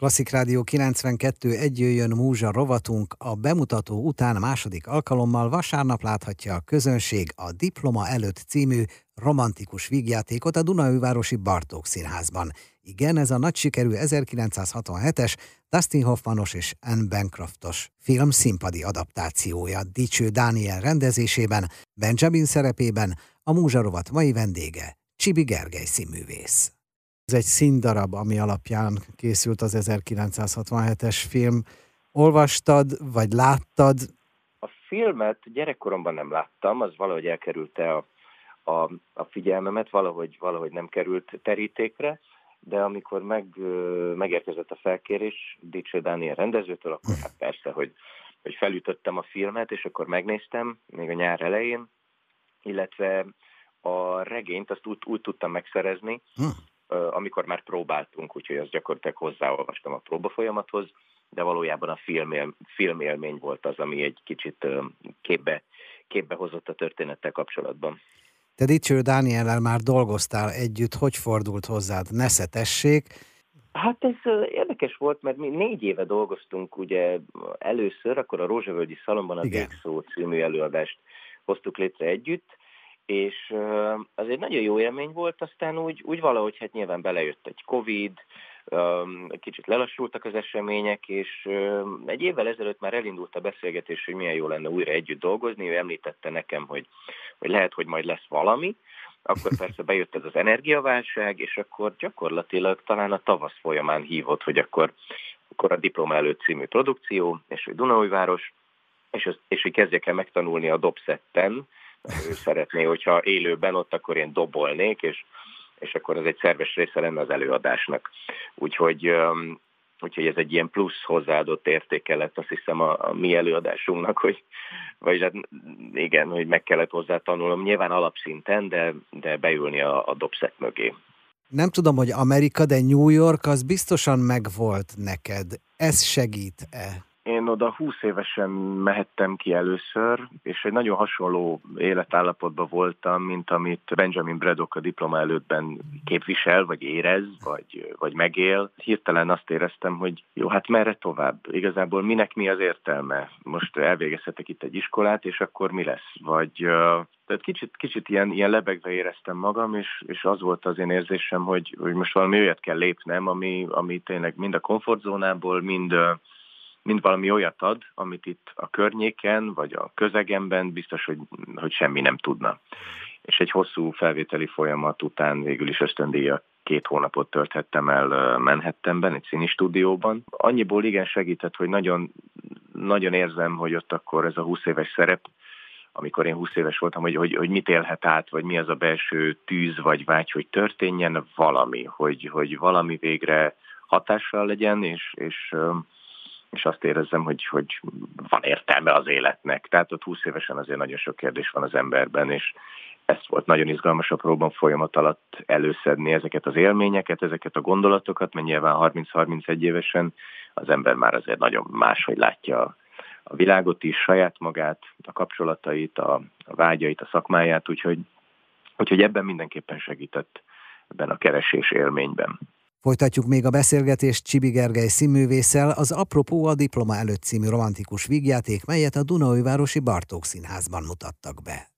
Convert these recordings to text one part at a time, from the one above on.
Klasszik Rádió 92 egy jöjjön múzsa rovatunk a bemutató után második alkalommal vasárnap láthatja a közönség a Diploma előtt című romantikus vígjátékot a Dunaújvárosi Bartók Színházban. Igen, ez a nagy sikerű 1967-es Dustin Hoffmanos és Anne Bancroftos film színpadi adaptációja Dicső Dániel rendezésében, Benjamin szerepében a múzsa rovat mai vendége, Csibi Gergely színművész. Ez egy színdarab, ami alapján készült az 1967-es film. Olvastad, vagy láttad? A filmet gyerekkoromban nem láttam, az valahogy elkerülte a, a, a figyelmemet, valahogy, valahogy nem került terítékre, de amikor meg, megérkezett a felkérés Dicső Dániel rendezőtől, akkor hát persze, hogy, hogy felütöttem a filmet, és akkor megnéztem, még a nyár elején, illetve a regényt azt úgy, úgy tudtam megszerezni, hm amikor már próbáltunk, úgyhogy azt gyakorlatilag hozzáolvastam a próbafolyamathoz, de valójában a filmél, filmélmény volt az, ami egy kicsit képbe, képbe hozott a történettel kapcsolatban. Te Dicső Dániellel már dolgoztál együtt, hogy fordult hozzád? Nesze tessék. Hát ez érdekes volt, mert mi négy éve dolgoztunk ugye először, akkor a Rózsavölgyi Szalomban a Végszó című előadást hoztuk létre együtt, és az egy nagyon jó élmény volt, aztán úgy, úgy valahogy hát nyilván belejött egy Covid, kicsit lelassultak az események, és egy évvel ezelőtt már elindult a beszélgetés, hogy milyen jó lenne újra együtt dolgozni, ő említette nekem, hogy, hogy lehet, hogy majd lesz valami, akkor persze bejött ez az energiaválság, és akkor gyakorlatilag talán a tavasz folyamán hívott, hogy akkor, akkor a Diploma előtt című produkció, és hogy Dunaújváros, és, az, és hogy kezdjek el megtanulni a dobszetten, ő szeretné, hogyha élőben ott akkor én dobolnék, és, és akkor ez egy szerves része lenne az előadásnak. Úgyhogy, úgyhogy ez egy ilyen plusz hozzáadott értéke lett, azt hiszem a, a mi előadásunknak, hogy vagy hát igen, hogy meg kellett hozzá tanulnom, nyilván alapszinten, de, de beülni a, a dobszett mögé. Nem tudom, hogy Amerika, de New York az biztosan megvolt neked. Ez segít-e? Én oda 20 évesen mehettem ki először, és egy nagyon hasonló életállapotban voltam, mint amit Benjamin Braddock a diploma előttben képvisel, vagy érez, vagy, vagy megél. Hirtelen azt éreztem, hogy jó, hát merre tovább? Igazából minek mi az értelme? Most elvégezhetek itt egy iskolát, és akkor mi lesz? Vagy tehát kicsit, kicsit ilyen, ilyen lebegve éreztem magam, és, és az volt az én érzésem, hogy, hogy most valami olyat kell lépnem, ami, ami tényleg mind a komfortzónából, mind mind valami olyat ad, amit itt a környéken, vagy a közegemben biztos, hogy, hogy semmi nem tudna. És egy hosszú felvételi folyamat után végül is ösztöndíja két hónapot tölthettem el Manhattanben, egy színi stúdióban. Annyiból igen segített, hogy nagyon, nagyon érzem, hogy ott akkor ez a 20 éves szerep, amikor én 20 éves voltam, hogy, hogy, hogy mit élhet át, vagy mi az a belső tűz vagy vágy, hogy történjen valami, hogy, hogy valami végre hatással legyen, és, és és azt érezzem, hogy, hogy van értelme az életnek. Tehát ott 20 évesen azért nagyon sok kérdés van az emberben, és ezt volt nagyon izgalmas a próban folyamat alatt előszedni ezeket az élményeket, ezeket a gondolatokat, mert nyilván 30-31 évesen az ember már azért nagyon máshogy látja a világot is, saját magát, a kapcsolatait, a, a vágyait, a szakmáját, úgyhogy, úgyhogy ebben mindenképpen segített ebben a keresés élményben. Folytatjuk még a beszélgetést Csibi Gergely színművésszel az Apropó a Diploma előtt című romantikus vígjáték, melyet a Dunaújvárosi Bartók Színházban mutattak be.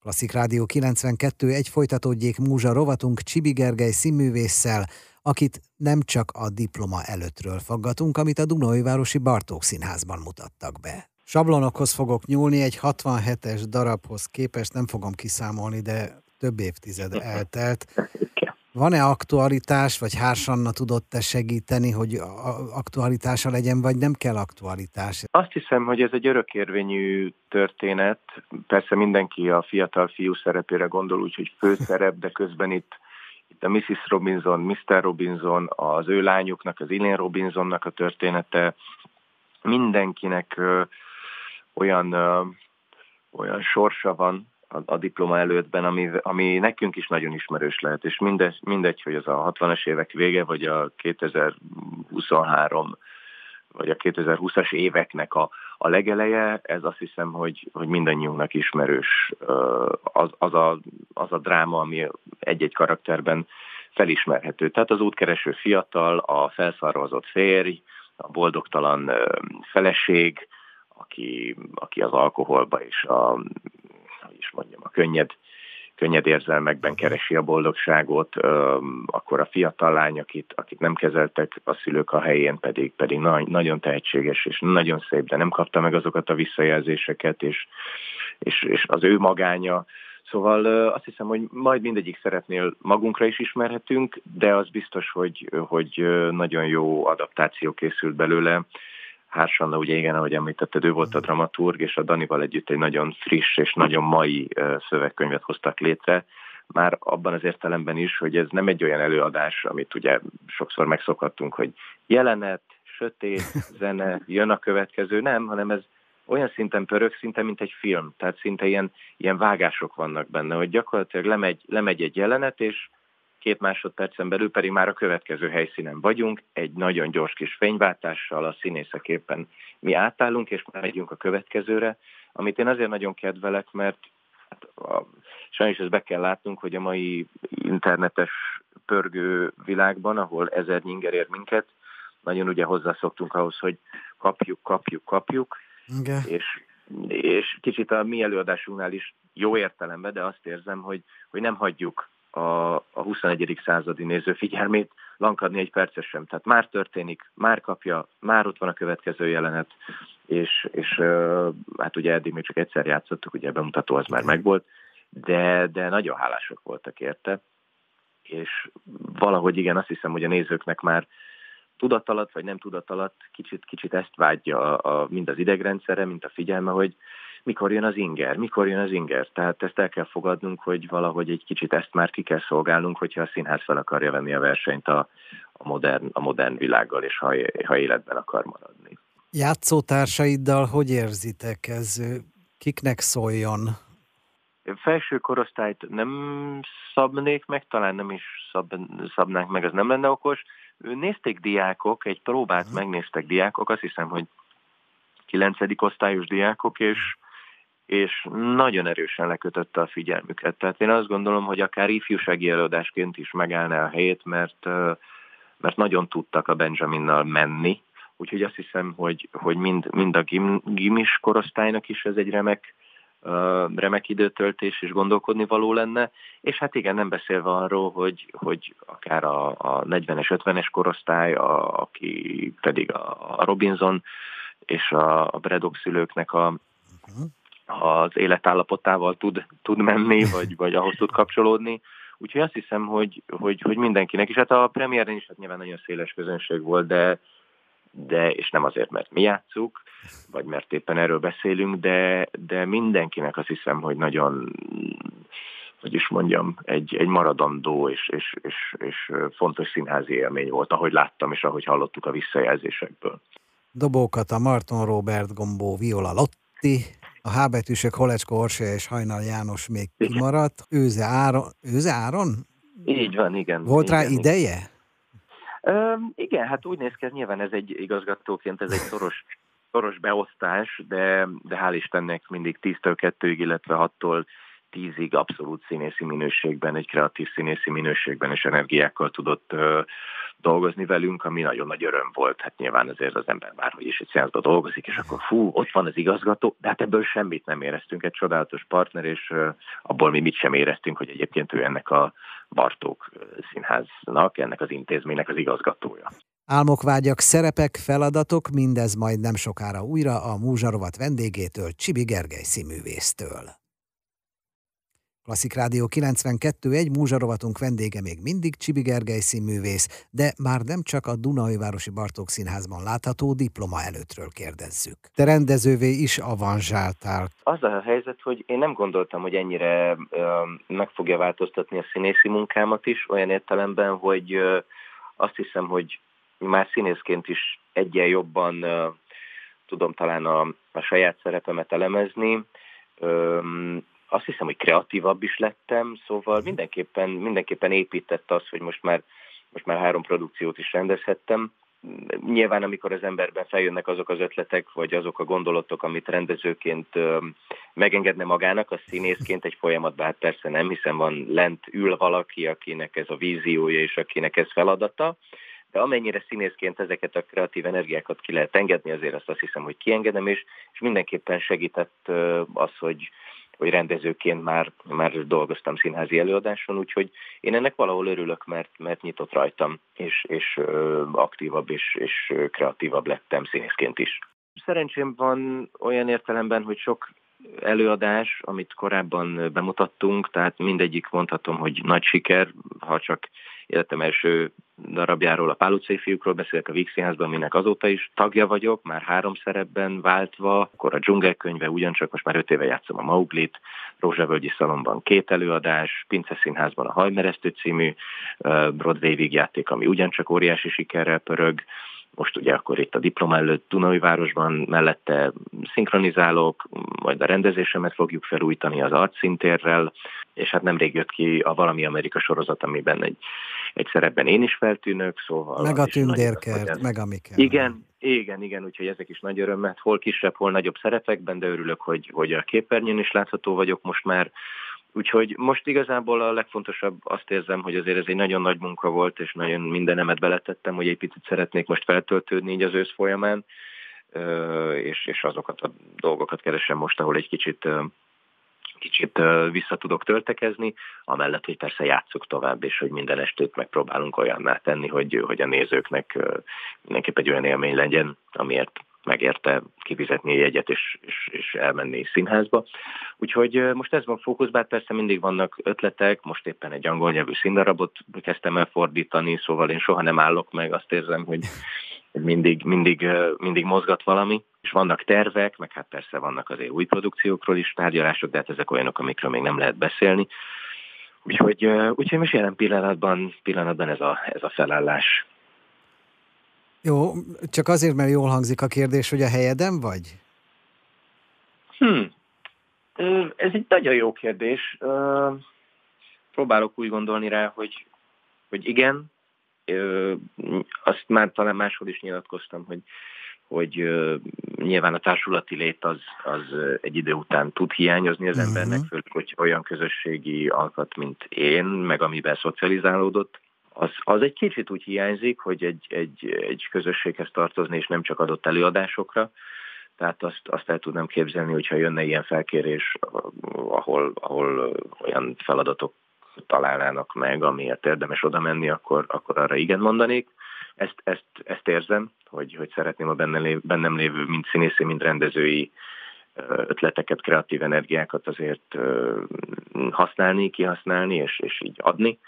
Klasszik Rádió 92 egy folytatódjék múzsa rovatunk Csibi Gergely színművésszel, akit nem csak a diploma előttről faggatunk, amit a Dunaújvárosi Bartók Színházban mutattak be. Sablonokhoz fogok nyúlni, egy 67-es darabhoz képest nem fogom kiszámolni, de több évtized eltelt. Van-e aktualitás, vagy Hársanna tudott-e segíteni, hogy aktualitása legyen, vagy nem kell aktualitás? Azt hiszem, hogy ez egy örökérvényű történet. Persze mindenki a fiatal fiú szerepére gondol, úgyhogy főszerep, de közben itt, itt a Mrs. Robinson, Mr. Robinson, az ő lányuknak, az Elaine Robinsonnak a története, mindenkinek ö, olyan, ö, olyan sorsa van, a, a diploma előttben, ami, ami nekünk is nagyon ismerős lehet, és mindegy, mindegy, hogy az a 60-as évek vége, vagy a 2023 vagy a 2020-as éveknek a, a legeleje, ez azt hiszem, hogy, hogy mindannyiunknak ismerős az, az, a, az a dráma, ami egy-egy karakterben felismerhető. Tehát az útkereső fiatal, a felszarvazott férj, a boldogtalan feleség, aki, aki az alkoholba és a, hogy is mondjam, a könnyed, könnyed érzelmekben keresi a boldogságot, akkor a fiatal lány, akit, akit nem kezeltek a szülők a helyén, pedig, pedig na, nagyon tehetséges és nagyon szép, de nem kapta meg azokat a visszajelzéseket, és, és, és az ő magánya, Szóval azt hiszem, hogy majd mindegyik szeretnél magunkra is ismerhetünk, de az biztos, hogy, hogy nagyon jó adaptáció készült belőle. Hársanna, ugye igen, ahogy említetted, ő volt a dramaturg, és a Danival együtt egy nagyon friss és nagyon mai szövegkönyvet hoztak létre, már abban az értelemben is, hogy ez nem egy olyan előadás, amit ugye sokszor megszokhattunk, hogy jelenet, sötét, zene, jön a következő, nem, hanem ez olyan szinten pörög, szinte mint egy film, tehát szinte ilyen, ilyen vágások vannak benne, hogy gyakorlatilag lemegy, lemegy egy jelenet, és két másodpercen belül pedig már a következő helyszínen vagyunk, egy nagyon gyors kis fényváltással a színészek éppen mi átállunk, és már megyünk a következőre, amit én azért nagyon kedvelek, mert hát a, sajnos ezt be kell látnunk, hogy a mai internetes pörgő világban, ahol ezer nyinger ér minket, nagyon ugye hozzászoktunk ahhoz, hogy kapjuk, kapjuk, kapjuk, igen. És, és kicsit a mi előadásunknál is jó értelemben, de azt érzem, hogy, hogy nem hagyjuk a, a 21. századi néző figyelmét lankadni egy perces sem. Tehát már történik, már kapja, már ott van a következő jelenet, és, és hát ugye eddig még csak egyszer játszottuk, ugye a bemutató az már megvolt, de, de nagyon hálások voltak érte, és valahogy igen, azt hiszem, hogy a nézőknek már tudatalat vagy nem tudatalat kicsit, kicsit ezt vágyja a, a, mind az idegrendszere, mint a figyelme, hogy mikor jön az inger, mikor jön az inger. Tehát ezt el kell fogadnunk, hogy valahogy egy kicsit ezt már ki kell szolgálnunk, hogyha a színház fel akarja venni a versenyt a, a, modern, a modern világgal, és ha, ha életben akar maradni. Játszótársaiddal hogy érzitek ez? Kiknek szóljon? Felső korosztályt nem szabnék meg, talán nem is szab, szabnánk meg, az nem lenne okos Nézték diákok, egy próbát uh-huh. megnéztek diákok, azt hiszem, hogy kilencedik osztályos diákok, és, és nagyon erősen lekötötte a figyelmüket. Tehát én azt gondolom, hogy akár ifjúsági előadásként is megállná a helyét, mert, mert nagyon tudtak a Benjaminnal menni, úgyhogy azt hiszem, hogy, hogy mind, mind a gim, gimis korosztálynak is ez egy remek remek időtöltés és gondolkodni való lenne, és hát igen, nem beszélve arról, hogy, hogy akár a, a 40-es, 50-es korosztály, a, aki pedig a, a Robinson és a, a Braddock szülőknek a, az életállapotával tud, tud menni, vagy, vagy ahhoz tud kapcsolódni. Úgyhogy azt hiszem, hogy, hogy, hogy mindenkinek, és hát a premiéren is hát nyilván nagyon széles közönség volt, de, de, és nem azért, mert mi játszuk, vagy mert éppen erről beszélünk, de, de mindenkinek azt hiszem, hogy nagyon, hogy is mondjam, egy, egy maradandó és, és, és, és fontos színházi élmény volt, ahogy láttam, és ahogy hallottuk a visszajelzésekből. Dobókat a Marton Robert Gombó Viola Lotti, a Hábetűsök Holecsko Orse és Hajnal János még kimaradt. Őze Áron? Őze Áron? Így van, igen. Volt igen, rá ideje? Üm, igen, hát úgy néz ki, nyilván ez egy igazgatóként, ez egy szoros, szoros beosztás, de, de hál' Istennek mindig 10-től 2-ig, illetve 6-tól 10-ig abszolút színészi minőségben, egy kreatív színészi minőségben és energiákkal tudott uh, dolgozni velünk, ami nagyon nagy öröm volt. Hát nyilván azért az ember már, hogy is egy színházban dolgozik, és akkor fú, ott van az igazgató, de hát ebből semmit nem éreztünk, egy csodálatos partner, és uh, abból mi mit sem éreztünk, hogy egyébként ő ennek a Bartók Színháznak, ennek az intézménynek az igazgatója. Álmok, vágyak, szerepek, feladatok, mindez majd nem sokára újra a Múzsarovat vendégétől, Csibi Gergely színművésztől. Klasszik Rádió 92 egy múzsarovatunk vendége még mindig Csibi Gergely színművész, de már nem csak a Városi Bartók Színházban látható diploma előttről kérdezzük. Te rendezővé is avanzsáltál. Az a helyzet, hogy én nem gondoltam, hogy ennyire ö, meg fogja változtatni a színészi munkámat is, olyan értelemben, hogy ö, azt hiszem, hogy már színészként is egyen jobban ö, tudom talán a, a saját szerepemet elemezni. Azt hiszem, hogy kreatívabb is lettem, szóval mindenképpen, mindenképpen épített az, hogy most már, most már három produkciót is rendezhettem, nyilván amikor az emberben feljönnek azok az ötletek, vagy azok a gondolatok, amit rendezőként megengedne magának, a színészként egy folyamatban, hát persze nem, hiszen van lent ül valaki, akinek ez a víziója, és akinek ez feladata, de amennyire színészként ezeket a kreatív energiákat ki lehet engedni, azért azt, azt hiszem, hogy kiengedem, és, és mindenképpen segített az, hogy, hogy rendezőként már, már dolgoztam színházi előadáson, úgyhogy én ennek valahol örülök, mert, mert nyitott rajtam, és, és aktívabb és, és kreatívabb lettem színészként is. Szerencsém van olyan értelemben, hogy sok előadás, amit korábban bemutattunk, tehát mindegyik mondhatom, hogy nagy siker, ha csak életem első darabjáról, a Pál utcai fiúkról beszélek a Víg Színházban, aminek azóta is tagja vagyok, már három szerepben váltva, akkor a dzsungelkönyve ugyancsak, most már öt éve játszom a Mauglit, Rózsavölgyi Szalomban két előadás, Pince Színházban a Hajmeresztő című Broadway vígjáték, ami ugyancsak óriási sikerrel pörög, most ugye akkor itt a diploma előtt Dunai városban mellette szinkronizálok, majd a rendezésemet fogjuk felújítani az arcszintérrel, és hát nemrég jött ki a Valami Amerika sorozat, amiben egy, egy szerepben én is feltűnök, szóval... Meg a tündérkert, meg amiket. Igen, igen, igen, úgyhogy ezek is nagy öröm, mert hol kisebb, hol nagyobb szerepekben, de örülök, hogy, hogy a képernyőn is látható vagyok most már, Úgyhogy most igazából a legfontosabb azt érzem, hogy azért ez egy nagyon nagy munka volt, és nagyon mindenemet beletettem, hogy egy picit szeretnék most feltöltődni így az ősz folyamán, és, és azokat a dolgokat keresem most, ahol egy kicsit kicsit vissza tudok töltekezni, amellett, hogy persze játszok tovább, és hogy minden estét megpróbálunk olyanná tenni, hogy, hogy a nézőknek mindenképp egy olyan élmény legyen, amiért megérte kifizetni egy jegyet és, és, és elmenni színházba. Úgyhogy most ez van fókuszban, persze mindig vannak ötletek, most éppen egy angol nyelvű színdarabot kezdtem el fordítani, szóval én soha nem állok meg, azt érzem, hogy mindig, mindig, mindig mozgat valami, és vannak tervek, meg hát persze vannak azért új produkciókról is tárgyalások, de hát ezek olyanok, amikről még nem lehet beszélni. Úgyhogy, úgyhogy most jelen pillanatban, pillanatban ez a, ez a felállás. Jó, csak azért, mert jól hangzik a kérdés, hogy a helyeden vagy? Hmm. Ez egy nagyon jó kérdés. Próbálok úgy gondolni rá, hogy, hogy igen, azt már talán máshol is nyilatkoztam, hogy, hogy nyilván a társulati lét az, az egy idő után tud hiányozni az uh-huh. embernek, főleg, hogy olyan közösségi alkat, mint én, meg amiben szocializálódott az, az egy kicsit úgy hiányzik, hogy egy, egy, egy közösséghez tartozni, és nem csak adott előadásokra. Tehát azt, azt el tudnám képzelni, hogyha jönne ilyen felkérés, ahol, ahol olyan feladatok találnának meg, amiért érdemes oda menni, akkor, akkor arra igen mondanék. Ezt, ezt, ezt érzem, hogy, hogy szeretném a bennem lévő, bennem lévő mind színészi, mind rendezői ötleteket, kreatív energiákat azért használni, kihasználni és, és így adni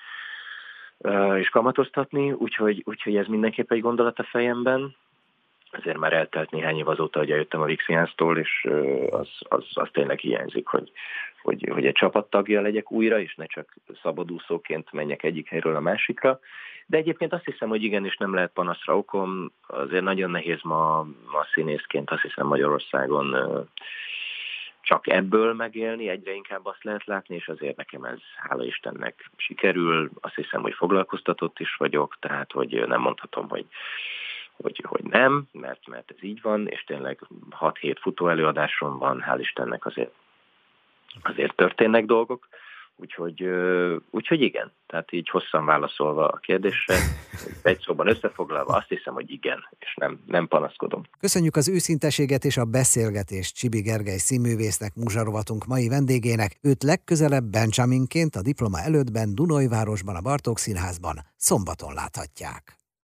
és kamatoztatni, úgyhogy, úgyhogy ez mindenképp egy gondolat a fejemben. Ezért már eltelt néhány év azóta, hogy eljöttem a Vixiánztól, és az, az, az tényleg hiányzik, hogy, hogy, hogy egy csapattagja legyek újra, és ne csak szabadúszóként menjek egyik helyről a másikra. De egyébként azt hiszem, hogy igenis nem lehet panaszra okom. Azért nagyon nehéz ma, ma színészként, azt hiszem Magyarországon csak ebből megélni, egyre inkább azt lehet látni, és azért nekem ez, hála Istennek, sikerül. Azt hiszem, hogy foglalkoztatott is vagyok, tehát hogy nem mondhatom, hogy hogy, hogy nem, mert, mert ez így van, és tényleg 6-7 futó előadásom van, hál' Istennek azért, azért történnek dolgok. Úgyhogy, úgyhogy igen, tehát így hosszan válaszolva a kérdésre, egy szóban összefoglalva azt hiszem, hogy igen, és nem, nem panaszkodom. Köszönjük az őszinteséget és a beszélgetést Csibi Gergely színművésznek, muzsarovatunk mai vendégének. Őt legközelebb Benjaminként a diploma előttben Dunajvárosban, a Bartók Színházban szombaton láthatják.